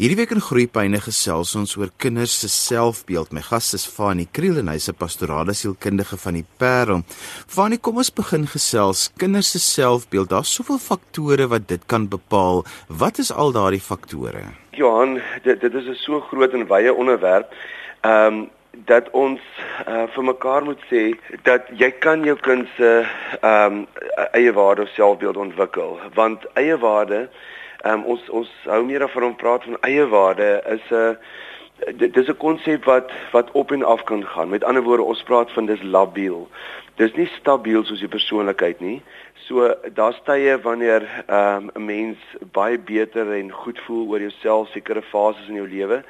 Hierdie week in Groepyne gesels ons oor kinders se selfbeeld. My gas is Fanie Kriel en hy's 'n pastorale sielkundige van die Parel. Fanie, kom ons begin gesels. Kinders se selfbeeld, daar's soveel faktore wat dit kan bepaal. Wat is al daardie faktore? Johan, dit dit is 'n so groot en wye onderwerp. Ehm um, dat ons uh, vir mekaar moet sê dat jy kan jou kind se ehm um, eie waarde of selfbeeld ontwikkel, want eie waarde Um, ons ons hou meer van om praat van eie waarde is 'n dit is 'n konsep wat wat op en af kan gaan. Met ander woorde, ons praat van dis labiel. Dis nie stabiel soos jou persoonlikheid nie. So daar's tye wanneer ehm, 'n um, mens baie beter en goed voel oor jouself sekere fases in jou lewe.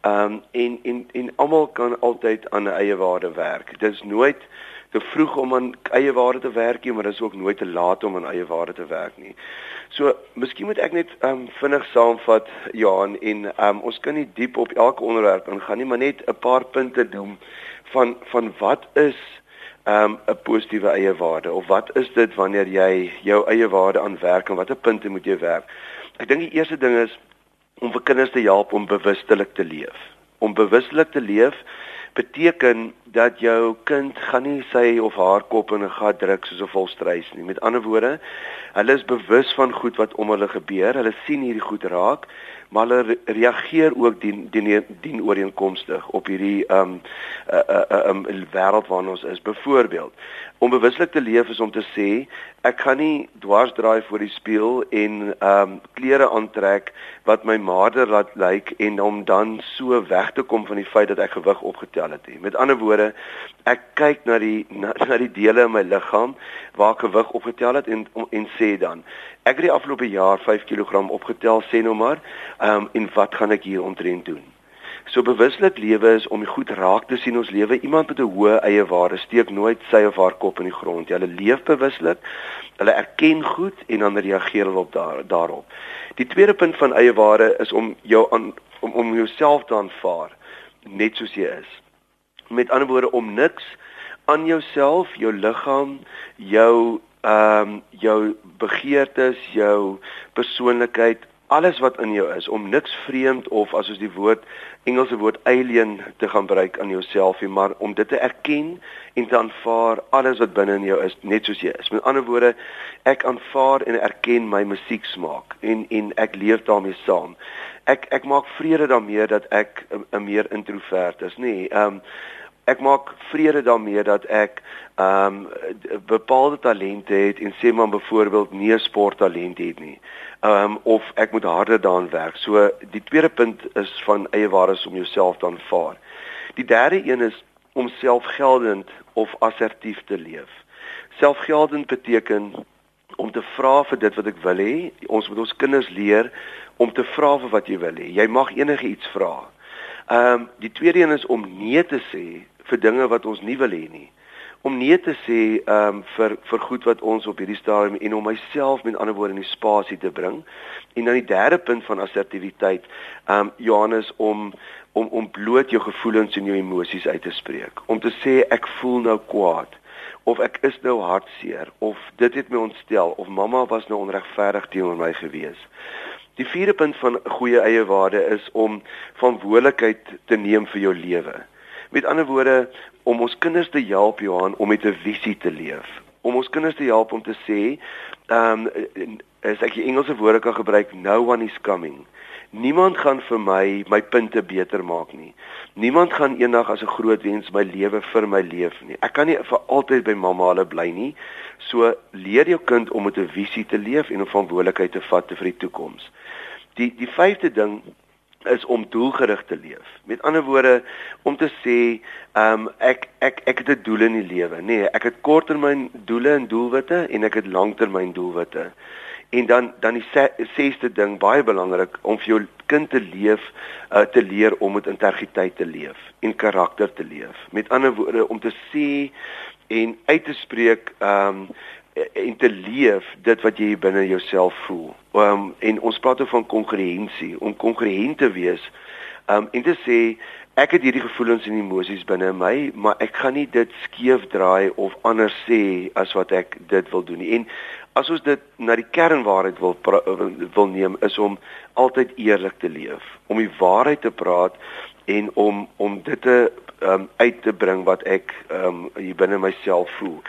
Ehm um, en en en almal kan altyd aan 'n eie waarde werk. Dis nooit te vroeg om aan eie waarde te werk nie, maar dit is ook nooit te laat om aan eie waarde te werk nie. So, miskien moet ek net ehm um, vinnig saamvat Johan en ehm um, ons kan nie diep op elke onderwerp ingaan nie, maar net 'n paar punte noem van van wat is ehm um, 'n positiewe eie waarde of wat is dit wanneer jy jou eie waarde aan werk en watter punte moet jy werk? Ek dink die eerste ding is om vir kinders te help om bewustelik te leef. Om bewustelik te leef beteken dat jou kind gaan nie sy of haar kop in 'n gat druk soos 'n volstruis nie. Met ander woorde, hulle is bewus van goed wat om hulle gebeur. Hulle sien hierdie goed raak, maar hulle reageer ook dien dien dien ooreenkomstig op hierdie ehm um, 'n uh, 'n uh, um, wêreld waarin ons is. Byvoorbeeld, om bewuslik te leef is om te sê ek gaan nie dwarsdraai voor die spieël en ehm um, klere aantrek wat my mader laat lyk en om dan so weg te kom van die feit dat ek gewig opgetel het. Met ander woorde, ek kyk na die na, na die dele in my liggaam waar gewig opgetel het en en sê dan ek het die afgelope jaar 5 kg opgetel sê nou maar ehm um, en wat gaan ek hier ontrent doen? So bewuslik lewe is om goed raak te sien ons lewe. Iemand met 'n hoë eie waarde steek nooit sy of haar kop in die grond. Hulle leef bewuslik. Hulle erken goed en dan reageer hulle op daar, daarop. Die tweede punt van eie waarde is om jou aan om om jouself te aanvaar net soos jy is. Met ander woorde om niks aan jouself, jou liggaam, jou ehm um, jou begeertes, jou persoonlikheid alles wat in jou is om niks vreemd of as ons die woord Engelse woord alien te gaan gebruik aan jouself nie maar om dit te erken en te aanvaar alles wat binne in jou is net soos jy is. Met ander woorde, ek aanvaar en erken my musieksmaak en en ek leef daarmee saam. Ek ek maak vrede daarmee dat ek 'n meer introvert is, nê. Nee, ehm um, ek maak vrede daarmee dat ek ehm um, bepaalde talente het en sê maar byvoorbeeld nie sporttalent het nie. Ehm um, of ek moet harder daaraan werk. So die tweede punt is van eie waardes om jouself te aanvaar. Die derde een is om selfgeldend of assertief te leef. Selfgeldend beteken om te vra vir dit wat ek wil hê. Ons moet ons kinders leer om te vra vir wat jy wil hê. Jy mag enige iets vra. Ehm um, die tweede een is om nee te sê vir dinge wat ons nie wil hê nie. Om nee te sê ehm um, vir vir goed wat ons op hierdie stadium en om myself met ander woorde in die spasie te bring. En dan die derde punt van assertiwiteit, ehm um, Johannes om om om bloot jou gevoelens en jou emosies uit te spreek. Om te sê ek voel nou kwaad of ek is nou hartseer of dit het my ontstel of mamma was nou onregverdig teenoor my gewees. Die vierde punt van goeie eie waarde is om verantwoordelikheid te neem vir jou lewe. Met ander woorde, om ons kinders te help Johan om met 'n visie te leef. Om ons kinders te help om te sê, ehm um, as ek die Engelse woorde kan gebruik, no one is coming. Niemand gaan vir my my punte beter maak nie. Niemand gaan eendag as 'n groot wens my lewe vir my leef nie. Ek kan nie vir altyd by mamma hulle bly nie. So leer jou kind om met 'n visie te leef en om verantwoordelikheid te vat vir die toekoms. Die die vyfde ding is om doelgerig te leef. Met ander woorde om te sê, ehm um, ek ek ek het 'n doel in die lewe. Nee, ek het korttermyn doele en doelwitte en ek het langtermyn doelwitte. En dan dan die sesde ding baie belangrik om vir jou kind te leef, uh, te leer om met integriteit te leef en karakter te leef. Met ander woorde om te sê en uit te spreek ehm um, en te leef dit wat jy binne jouself voel. Ehm um, en ons praat oor van kongruensie, om kongruent te wees. Ehm um, en te sê ek het hierdie gevoelens en emosies binne my, maar ek gaan nie dit skeef draai of anders sê as wat ek dit wil doen nie. En as ons dit na die kernwaarheid wil wil neem is om altyd eerlik te leef, om die waarheid te praat en om om dit te um, uit te bring wat ek um, hier binne myself voel.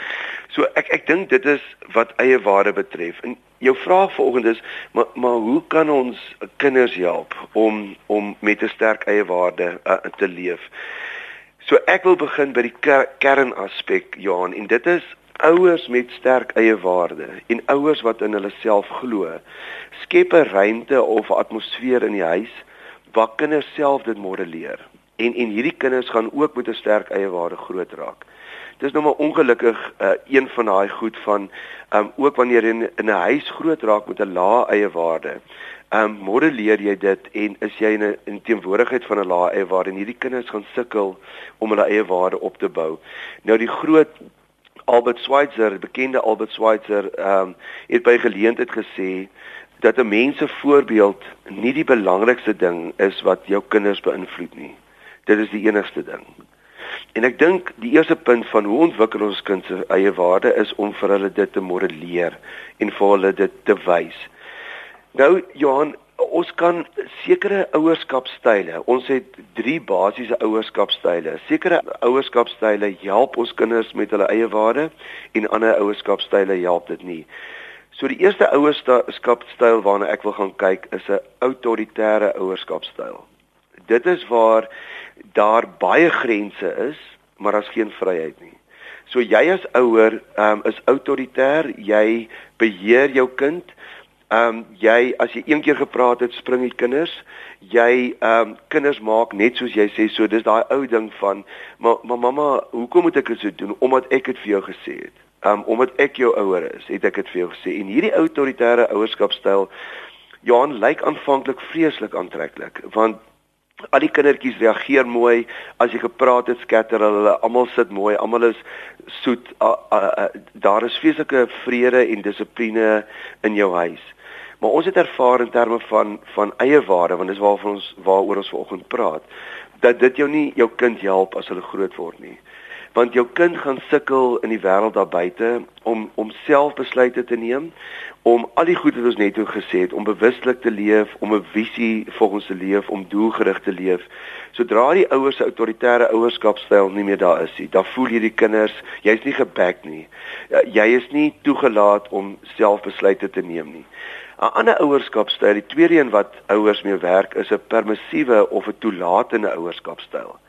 So ek ek dink dit is wat eie waarde betref. En jou vraag vanoggend is maar maar hoe kan ons kinders help om om met 'n sterk eie waarde uh, te leef? So ek wil begin by die ker kernaspek Johan en dit is ouers met sterk eie waarde en ouers wat in hulle self glo skep 'n ruimte of atmosfeer in die huis waar kinders self dit modelleer. En en hierdie kinders gaan ook met 'n sterk eie waarde groot raak. Dis nou maar ongelukkig uh, een van daai goed van um ook wanneer jy in, in 'n huis groot raak met 'n lae eie waarde. Um modelleer jy dit en is jy in 'n in teenwoordigheid van 'n lae eie waarde en hierdie kinders gaan sukkel om hulle eie waarde op te bou. Nou die groot Albert Schweitzer, bekende Albert Schweitzer, um het by geleentheid gesê dat 'n mens se voorbeeld nie die belangrikste ding is wat jou kinders beïnvloed nie. Dit is die enigste ding. En ek dink die eerste punt van hoe ontwikkel ons kind se eie waarde is om vir hulle dit te modelleer en vir hulle dit te wys. Nou Johan, ons kan sekere ouerskapstyle. Ons het drie basiese ouerskapstyle. Sekere ouerskapstyle help ons kinders met hulle eie waarde en ander ouerskapstyle help dit nie. So die eerste ouerskapstyl waarna ek wil gaan kyk is 'n autoritaire ouerskapstyl. Dit is waar daar baie grense is, maar daar's geen vryheid nie. So jy as ouer um, is autoritair, jy beheer jou kind. Ehm um, jy as jy een keer gepraat het, spring die kinders. Jy ehm um, kinders maak net soos jy sê. So dis daai ou ding van maar ma, mamma, hoekom moet ek dit so doen omdat ek dit vir jou gesê het? Um, omdat ek jou ouer is, het ek dit vir jou gesê. En hierdie autoritaire ouerskapstyl Johan lyk aanvanklik vreeslik aantreklik, want al die kindertjies reageer mooi as jy gepraat het, skatter hulle, almal sit mooi, almal is soet. A, a, a, daar is feeslike vrede en dissipline in jou huis. Maar ons het ervaar in terme van van eie waarde, want dis waarvan ons waaroor ons vanoggend praat, dat dit jou nie jou kind help as hulle groot word nie want jou kind gaan sukkel in die wêreld daar buite om om self besluite te neem om al die goed wat ons net o gesê het om bewustelik te leef om 'n visie volgens te leef om doelgerig te leef. Sodra die ouers se autoritaire ouerskapstyl nie meer daar is nie dan voel jy die kinders jy's nie geback nie. Ja, jy is nie toegelaat om self besluite te neem nie. 'n ander ouerskapstyl die tweede een wat ouers mee werk is 'n permissiewe of 'n toelatende ouerskapstyl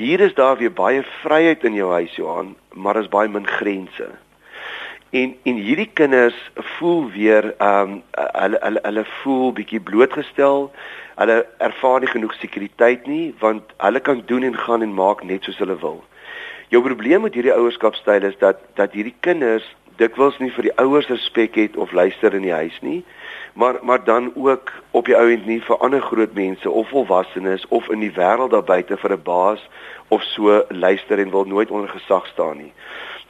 Hier is daar weer baie vryheid in jou huis Johan, maar daar's baie min grense. En en hierdie kinders voel weer ehm um, hulle hulle hulle voel bietjie blootgestel. Hulle ervaar nie genoeg sekuriteit nie want hulle kan doen en gaan en maak net soos hulle wil. Jou probleem met hierdie ouerskapstyl is dat dat hierdie kinders dikwels nie vir die ouers respek het of luister in die huis nie maar maar dan ook op die ouend nie vir ander groot mense of volwassenes of in die wêreld daar buite vir 'n baas of so luister en wil nooit onder gesag staan nie.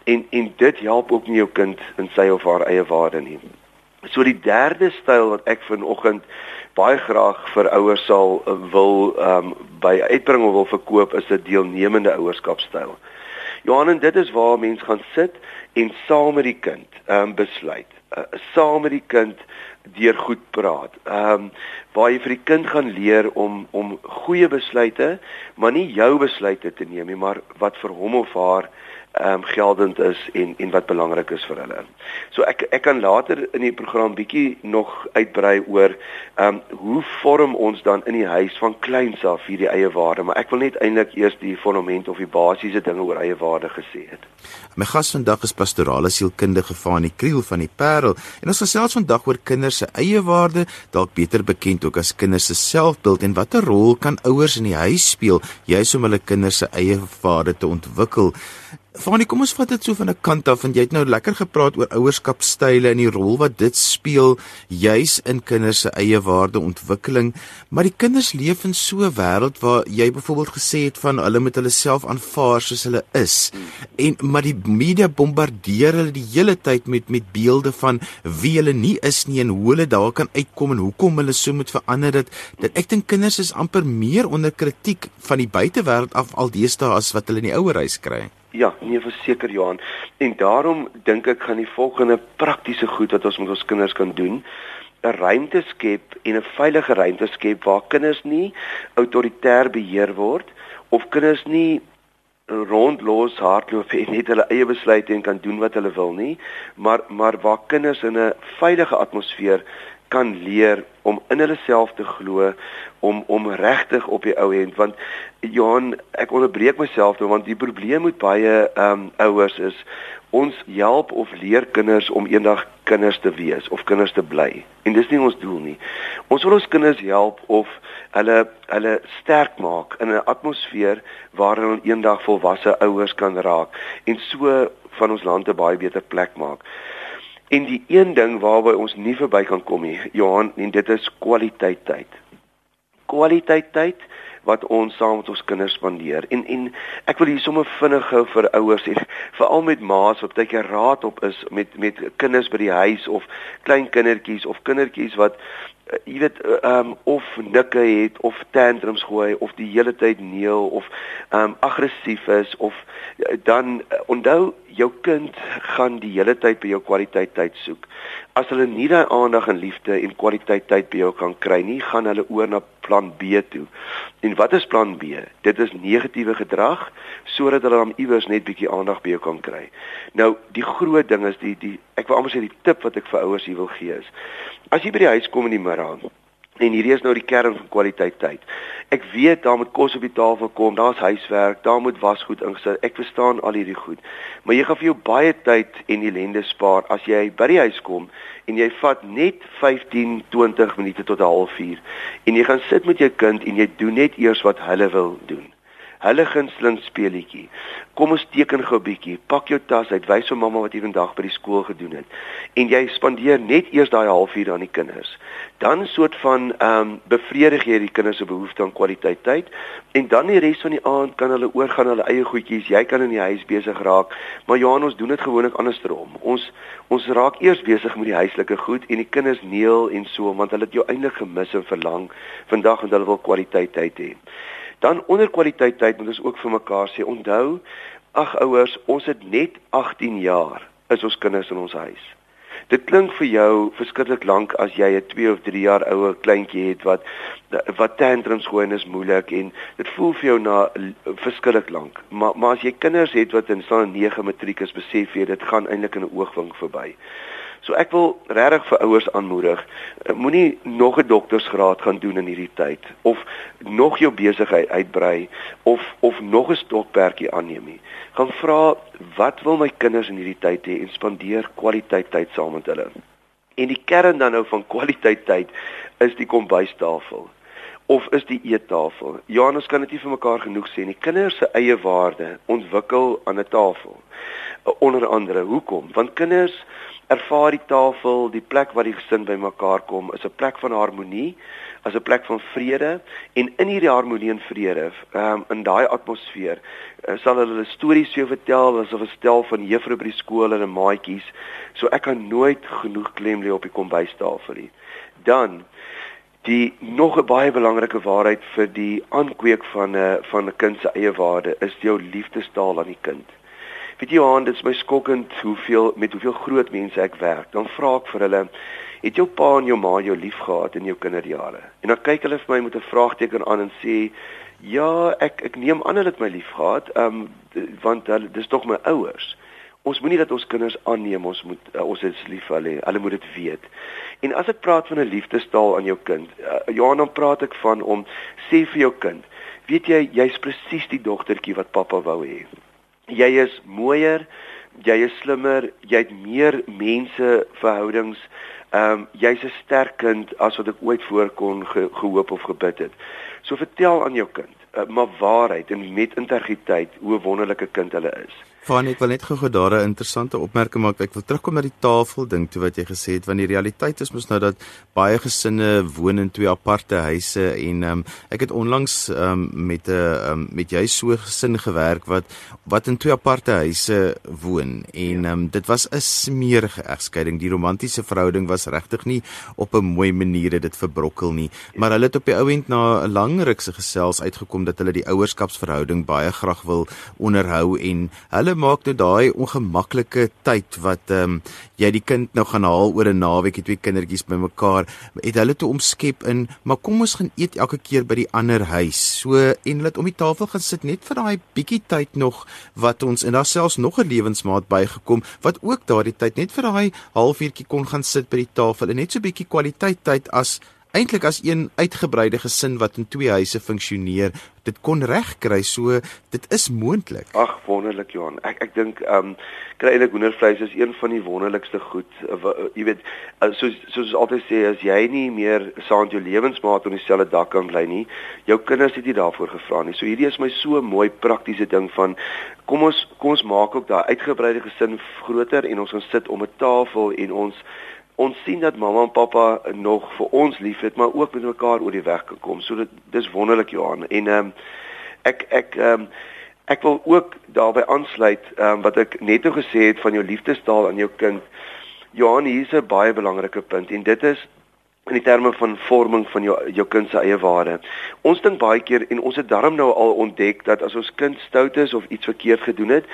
En en dit help ook nie jou kind in sy of haar eie waarde nie. So die derde styl wat ek vanoggend baie graag vir ouers sal uh, wil ehm um, by uitbring of wil verkoop is 'n deelnemende ouerskapstyl. Johan en dit is waar mens gaan sit en saam met die kind um, besluit. Uh, saam met die kind deur goed praat. Ehm um, waar jy vir die kind gaan leer om om goeie besluite, maar nie jou besluite te neem nie, maar wat vir hom of haar ehm um, geldend is en en wat belangrik is vir hulle. So ek ek kan later in die program bietjie nog uitbrei oor ehm um, hoe vorm ons dan in die huis van kleins af hierdie eie waarde, maar ek wil net eintlik eers die fondament of die basiese dinge oor eie waarde gesê het. My gas vandag is pastorale sielkundige Fanie Kriel van die Parel en ons gesels vandag oor kinders se eie waarde, dalk beter bekend ook as kinders se selfbeeld en watter rol kan ouers in die huis speel juis om hulle kinders se eie waarde te ontwikkel. Fanie, kom ons vat dit so van 'n kant af want jy het nou lekker gepraat oor ouerskapstyle en die rol wat dit speel juis in kinders se eie waardeontwikkeling, maar die kinders leef in so 'n wêreld waar jy byvoorbeeld gesê het van hulle moet hulle self aanvaar soos hulle is. En maar die media bombardeer hulle die hele tyd met met beelde van wie hulle nie is nie en hoe hulle daar kan uitkom en hoekom hulle so moet verander dit. Dit ek dink kinders is amper meer onder kritiek van die buitewêreld af aldeesdae as wat hulle in die ouerhuis kry. Ja, nee, verseker Johan. En daarom dink ek gaan die volgende praktiese goed wat ons met ons kinders kan doen, 'n ruimte skep en 'n veilige ruimte skep waar kinders nie autoritair beheer word of kinders nie rondlos hardloop en net hulle eie besluite en kan doen wat hulle wil nie, maar maar waar kinders in 'n veilige atmosfeer kan leer om in hulle self te glo om om regtig op die ou end. Want Johan ek onderbreek myself nou want die probleem met baie ehm um, ouers is ons help of leer kinders om eendag kinders te wees of kinders te bly. En dis nie ons doel nie. Ons wil ons kinders help of hulle hulle sterk maak in 'n atmosfeer waar hulle eendag volwasse ouers kan raak en so van ons land 'n baie beter plek maak En die een ding waarby ons nie verby kan kom nie, Johan, en dit is kwaliteit tyd. Kwaliteit tyd wat ons saam met ons kinders spandeer. En en ek wil hier sommer vinnig gou vir ouers en veral met ma's wat baie raad op is met met kinders by die huis of klein kindertjies of kindertjies wat jy weet ehm um, of nikke het of tantrums gooi of die hele tyd neel of ehm um, aggressief is of uh, dan uh, onthou jou kind gaan die hele tyd by jou kwaliteit tyd soek. As hulle nie daai aandag en liefde en kwaliteit tyd by jou kan kry nie, gaan hulle oor na plan B toe. En wat is plan B? Dit is negatiewe gedrag sodat hulle dan iewers net bietjie aandag by jou kan kry. Nou, die groot ding is die die ek wil amper sê die tip wat ek vir ouers hier wil gee is As jy by die huis kom in die middag en hierdie is nou die kern van kwaliteit tyd. Ek weet daar moet kos op die tafel kom, daar's huiswerk, daar moet wasgoed ingesit. Ek verstaan al hierdie goed. Maar jy gaan vir jou baie tyd en ellende spaar as jy by die huis kom en jy vat net 15, 20 minute tot 'n halfuur en jy gaan sit met jou kind en jy doen net eers wat hulle wil doen hulle gunsteling speelietjie. Kom ons teken gou 'n bietjie. Pak jou tas uit, wys vir mamma wat jy vandag by die skool gedoen het. En jy spandeer net eers daai halfuur aan die kinders. Dan soort van ehm um, bevredig jy die kinders se behoefte aan kwaliteit tyd en dan die res van die aand kan hulle oorgaan hulle eie goedjies. Jy kan in die huis besig raak, maar Johan ons doen dit gewoonlik andersom. Ons ons raak eers besig met die huislike goed en die kinders neel en so want hulle het jou eintlik gemis en verlang vandag en hulle wil kwaliteit tyd hê. Dan onder kwaliteit tyd moet ons ook vir mekaar sê, onthou, ag ouers, ons het net 18 jaar is ons kinders in ons huis. Dit klink vir jou verskriklik lank as jy 'n 2 of 3 jaar oue kleintjie het wat wat tantrums gooi en is moeilik en dit voel vir jou na verskriklik lank. Maar maar as jy kinders het wat in staan 9 matriek is, besef jy dit gaan eintlik in 'n oogwink verby. So ek wil regtig vir ouers aanmoedig, eh, moenie nog 'n doktorsgraad gaan doen in hierdie tyd of nog jou besigheid uitbrei of of nog 'n stokperdjie aanneem nie. Gaan vra wat wil my kinders in hierdie tyd hê en spandeer kwaliteit tyd saam met hulle. En die kern dan nou van kwaliteit tyd is die kombuistafel of is die eettafel. Johannes kan dit nie vir mekaar genoeg sê nie. Kinders se eie waarde ontwikkel aan 'n tafel. Onder andere, hoekom? Want kinders ervaar die tafel, die plek waar die gesin bymekaar kom, is 'n plek van harmonie, as 'n plek van vrede en in hierdie harmonie en vrede, um, in daai atmosfeer, uh, sal hulle stories vir jou vertel asof 'n stel van juffrou by die skool en 'n maatjies. So ek kan nooit genoeg klem lê op die kombuistafel nie. Dan die nog 'n baie belangrike waarheid vir die aankweek van 'n van 'n kind se eie waarde is jou liefdestaal aan die kind. Weet jy Johan, dit is my skokkend hoeveel met hoeveel groot mense ek werk. Dan vra ek vir hulle, het jou pa en jou ma jou liefgehad in jou kinderjare? En dan kyk hulle vir my met 'n vraagteken aan en sê, "Ja, ek ek neem aan hulle het my liefgehad, ehm um, want hulle dis tog my ouers." Ons moenie dat ons kinders aanneem ons moet uh, ons is lief vir hulle. Hulle moet dit weet. En as ek praat van 'n liefdestaal aan jou kind, uh, Johan, dan praat ek van om sê vir jou kind, weet jy, jy's presies die dogtertjie wat pappa wou hê jy is mooier, jy is slimmer, jy het meer mense verhoudings. Ehm um, jy's 'n sterk kind as wat ek ooit voorkon ge, gehoop of gebid het. So vertel aan jou kind, uh, maar waarheid en met integriteit hoe wonderlike kind hulle is. Van ek wil net gou-gou daar 'n interessante opmerking maak. Ek wil terugkom na die tafel ding toe wat jy gesê het want die realiteit is mos nou dat baie gesinne woon in twee aparte huise en um, ek het onlangs um, met 'n um, met jy so gesin gewerk wat wat in twee aparte huise woon en um, dit was 'n smeerige egskeiding. Die romantiese verhouding was regtig nie op 'n mooi manier dit verbrokkel nie, maar hulle het op die ou end na 'n lang ruk se gesels uitgekom omdat hulle die ouerskapsverhouding baie graag wil onderhou en hulle maak nou daai ongemaklike tyd wat ehm um, jy die kind nou gaan haal oor 'n naweek, die twee kindertjies bymekaar, het hulle toe omskep in, maar kom ons gaan eet elke keer by die ander huis. So en laat om die tafel gaan sit net vir daai bietjie tyd nog wat ons en daar selfs nog 'n lewensmaat bygekom wat ook daardie tyd net vir daai halfuurtjie kon gaan sit by die tafel en net so bietjie kwaliteit tyd as eintlik as een uitgebreide gesin wat in twee huise funksioneer, dit kon regkry. So dit is moontlik. Ag, wonderlik Johan. Ek ek dink ehm um, kry eintlik hoendervleis is een van die wonderlikste goed. Uh, jy weet, uh, soos soos altyd sê as jy nie meer saam jou lewensmaat onder dieselfde dak kan bly nie, jou kinders het nie daarvoor gevra nie. So hierdie is my so mooi praktiese ding van kom ons kom ons maak ook daai uitgebreide gesin groter en ons gaan sit om 'n tafel en ons ons sien dat mamma en pappa nog vir ons liefhet, maar ook met mekaar oor die weg gekom. So dit dis wonderlik Johan. En ehm um, ek ek ehm um, ek wil ook daarbey aansluit ehm um, wat ek net nou gesê het van jou liefdestaal aan jou kind. Johan, hier is 'n baie belangrike punt en dit is in die terme van vorming van jou jou kind se eie waarde. Ons dink baie keer en ons het darm nou al ontdek dat as ons kind stout is of iets verkeerd gedoen het,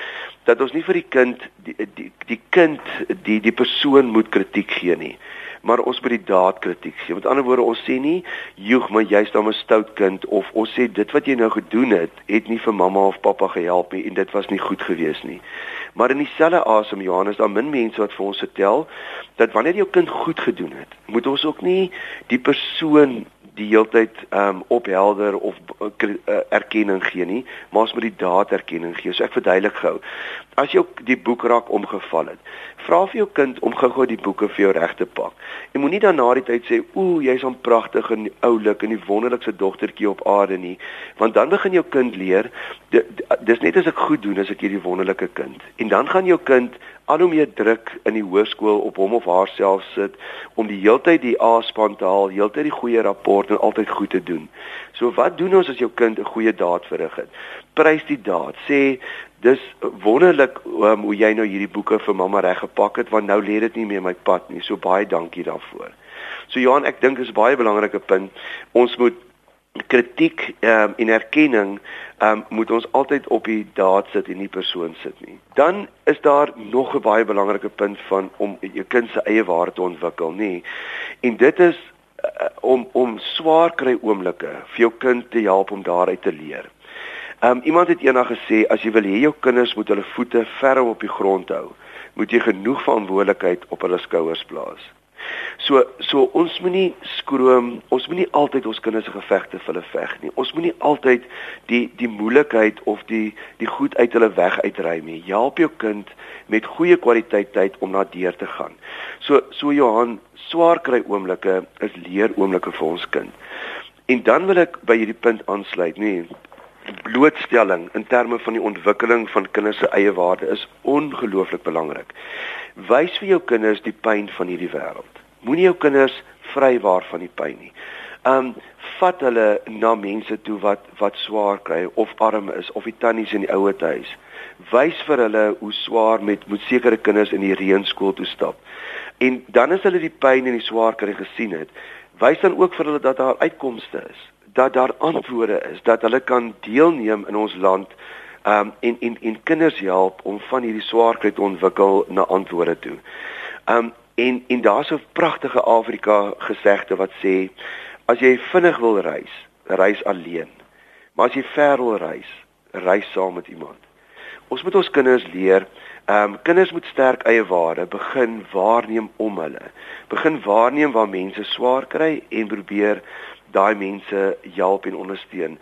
dat ons nie vir die kind die die, die kind die die persoon moet kritiek gee nie maar ons moet die daad kritiek gee. Met ander woorde, ons sê nie joeg maar jy's dan 'n stout kind of ons sê dit wat jy nou gedoen het, het nie vir mamma of pappa gehelp nie en dit was nie goed gewees nie. Maar in dieselfde asem Johannes, daar min mense wat vir ons vertel dat wanneer jou kind goed gedoen het, moet ons ook nie die persoon die heeltyd ehm um, ophelder of uh, erkenning gee nie, maar ons moet die daad erkenning gee. So ek verduidelik gou. As jy die boekrak omgeval het, vra vir jou kind om gou-gou die boeke vir jou reg te pak. En moenie dan na die tyd sê, "Ooh, jy's on pragtig en oulik en die wonderlikste dogtertjie op aarde nie," want dan begin jou kind leer, dis net as ek goed doen as ek hierdie wonderlike kind. En dan gaan jou kind al hoe meer druk in die hoërskool op hom of haarself sit om die heeltyd die A-span te haal, heeltyd die goeie rapport en altyd goed te doen. So wat doen ons as jou kind 'n goeie daad verrig het? Prys die daad. Sê dis wonderlik um, hoe jy nou hierdie boeke vir mamma reggepak het want nou lê dit nie meer my pad nie. So baie dankie daarvoor. So Johan, ek dink is baie belangrike punt. Ons moet kritiek um, en erkenning um, moet ons altyd op die daad sit en nie persoon sit nie. Dan is daar nog 'n baie belangrike punt van om jou kind se eie waarde te ontwikkel, nê. En dit is uh, om om swaar kry oomblikke vir jou kind te help om daaruit te leer. Um iemand het eendag gesê as jy wil hê jou kinders moet hulle voete ferm op die grond hou, moet jy genoeg verantwoordelikheid op hulle skouers plaas. So so ons moenie skroom, ons moenie altyd ons kinders se gevegte vir hulle veg nie. Ons moenie altyd die die moeilikheid of die die goed uit hulle weg uitry nie. Help jou kind met goeie kwaliteit tyd om na deur te gaan. So so Johan, swaar kry oomblikke is leer oomblikke vir ons kind. En dan wil ek by hierdie punt aansluit, nê. Blootstelling in terme van die ontwikkeling van kinders se eie waarde is ongelooflik belangrik. Wys vir jou kinders die pyn van hierdie wêreld. Moenie jou kinders vrywaar van die pyn nie. Um vat hulle na mense toe wat wat swaar kry of arm is of die tannies in die ouer huis. Wys vir hulle hoe swaar met met sekere kinders in die reënskool toe stap. En dan as hulle die pyn en die swaar kry gesien het, wys dan ook vir hulle dat daar uitkomste is, dat daar antwoorde is, dat hulle kan deelneem in ons land um en en en kinders help om van hierdie swaar kry te ontwikkel na antwoorde toe. Um En en daar's 'n pragtige Afrika gesegde wat sê as jy vinnig wil reis, reis alleen. Maar as jy ver wil reis, reis saam met iemand. Ons moet ons kinders leer, ehm um, kinders moet sterk eie waarde begin waarneem om hulle. Begin waarneem waar mense swaar kry en probeer daai mense help en ondersteun.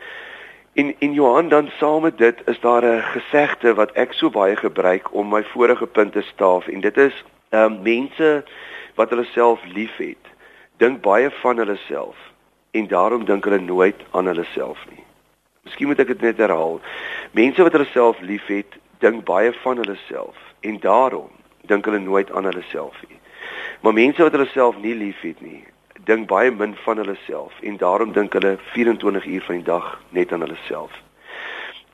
En en Johan dan saam met dit is daar 'n gesegde wat ek so baie gebruik om my vorige punte staaf en dit is Ehm um, mense wat hulle self liefhet, dink baie van hulle self en daarom dink hulle nooit aan hulle self nie. Miskien moet ek dit net herhaal. Mense wat hulle self liefhet, dink baie van hulle self en daarom dink hulle nooit aan hulle self nie. Maar mense wat hulle self nie liefhet nie, dink baie min van hulle self en daarom dink hulle 24 uur van die dag net aan hulle self.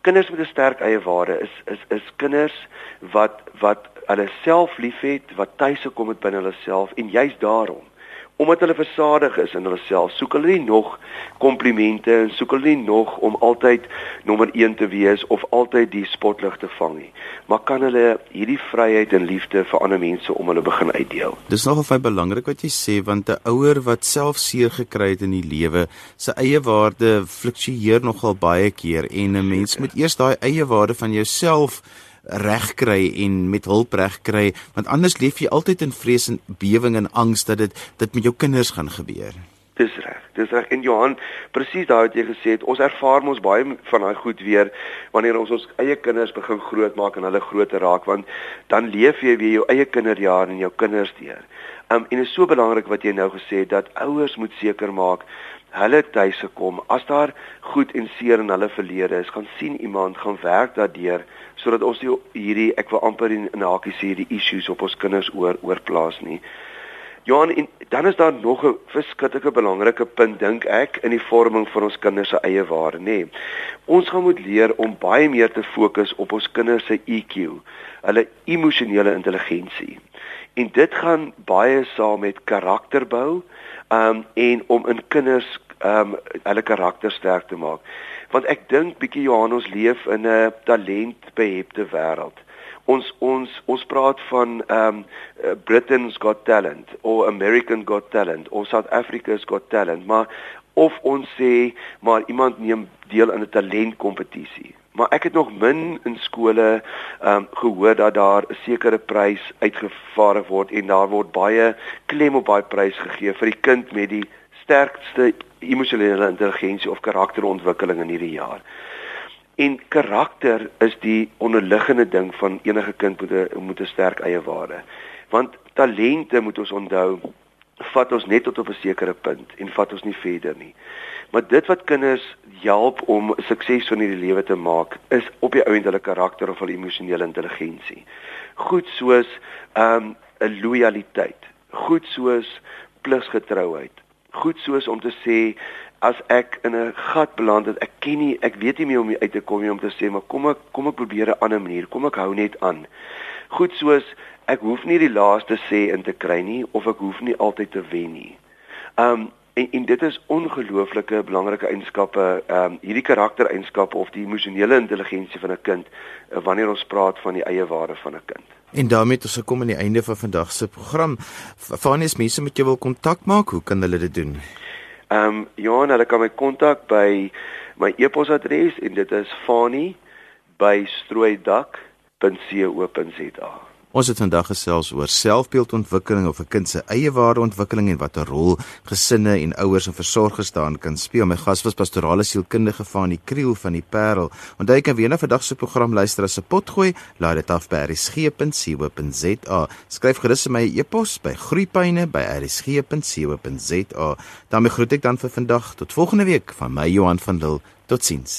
Kinders met 'n sterk eie waarde is is is kinders wat wat hulle self liefhet, wat tuis gekom het binne hulle self en juist daarom omdat hulle versadig is in hulle self, soek hulle nie nog komplimente en soek hulle nie nog om altyd nommer 1 te wees of altyd die spotlig te vang nie. Maar kan hulle hierdie vryheid en liefde vir ander mense om hulle begin uitdeel? Dis nogal baie belangrik wat jy sê want 'n ouer wat self seer gekry het in die lewe, sy eie waarde fluktueer nogal baie keer en 'n mens moet eers daai eie waarde van jouself regkry en met hulp regkry want anders leef jy altyd in vrees en bewering en angs dat dit dit met jou kinders gaan gebeur. Dis reg. Dis reg. En Johan, presies daai wat jy gesê het, ons ervaar mos baie van daai goed weer wanneer ons ons eie kinders begin grootmaak en hulle groter raak want dan leef jy weer jou eie kinderjare en jou kinders deur. Um en is so belangrik wat jy nou gesê het dat ouers moet seker maak hulle tuis gekom as daar goed en seer in hulle verlede is, gaan sien iemand gaan werk daardeur sodat ons nie hierdie ek wil amper in, in hakies hierdie issues op ons kinders oor oorplaas nie. Johan, en dan is daar nog 'n verskriklike belangrike punt dink ek in die vorming van ons kinders se eie waarde, nê. Nee. Ons gaan moet leer om baie meer te fokus op ons kinders se EQ, hulle emosionele intelligensie. En dit gaan baie saam met karakterbou, ehm um, en om in kinders ehm um, hulle karakter sterk te maak. Want ek dink bietjie Johan ons leef in 'n talentbehepte wêreld ons ons ons praat van ehm um, Britain's Got Talent of American Got Talent of South Africa's Got Talent maar of ons sê maar iemand neem deel aan 'n talentkompetisie maar ek het nog min in skole ehm um, gehoor dat daar 'n sekere prys uitgevaardig word en daar word baie klem op baie prys gegee vir die kind met die sterkste emosionele intelligensie of karakterontwikkeling in hierdie jaar. En karakter is die onderliggende ding van enige kind met 'n moet 'n sterk eie waarde. Want talente moet ons onthou vat ons net tot op 'n sekere punt en vat ons nie verder nie. Maar dit wat kinders help om sukses in hierdie lewe te maak, is op die ouend hulle karakter of hulle emosionele intelligensie. Goed soos ehm, 'n um, loyaliteit, goed soos pligsgetrouheid, goed soos om te sê as ek in 'n gat beland het, ek ken nie, ek weet nie meer hoe om uit te kom nie om te sê maar kom ek kom ek probeer 'n ander manier, kom ek hou net aan. Goed soos ek hoef nie die laaste sê in te kry nie of ek hoef nie altyd te wen nie. Um en, en dit is ongelooflike belangrike eienskappe, um hierdie karaktereienskappe of die emosionele intelligensie van 'n kind uh, wanneer ons praat van die eie waarde van 'n kind. En daarmee het ons gekom aan die einde van vandag se program. Vanus mense met jou wil kontak maak, hoe kan hulle dit doen? Ehm um, ja, hulle kan my kontak by my e-posadres en dit is fani@strooidak.co.za. Ons het vandag gesels oor selfbeeldontwikkeling of 'n kind se eie waardeontwikkeling en watter rol gesinne en ouers en versorgers daarin kan speel. My gas was pastorale sielkundige van die Kriel van die Parel. Onthou jy kan weer na vandag se program luister as 'n potgooi. Laai dit af by rsg.co.za. Skryf gerus my e-pos by groeipyne@rsg.co.za. daarmee groet ek dan vir vandag tot volgende week van my Johan van Lille. Totsiens.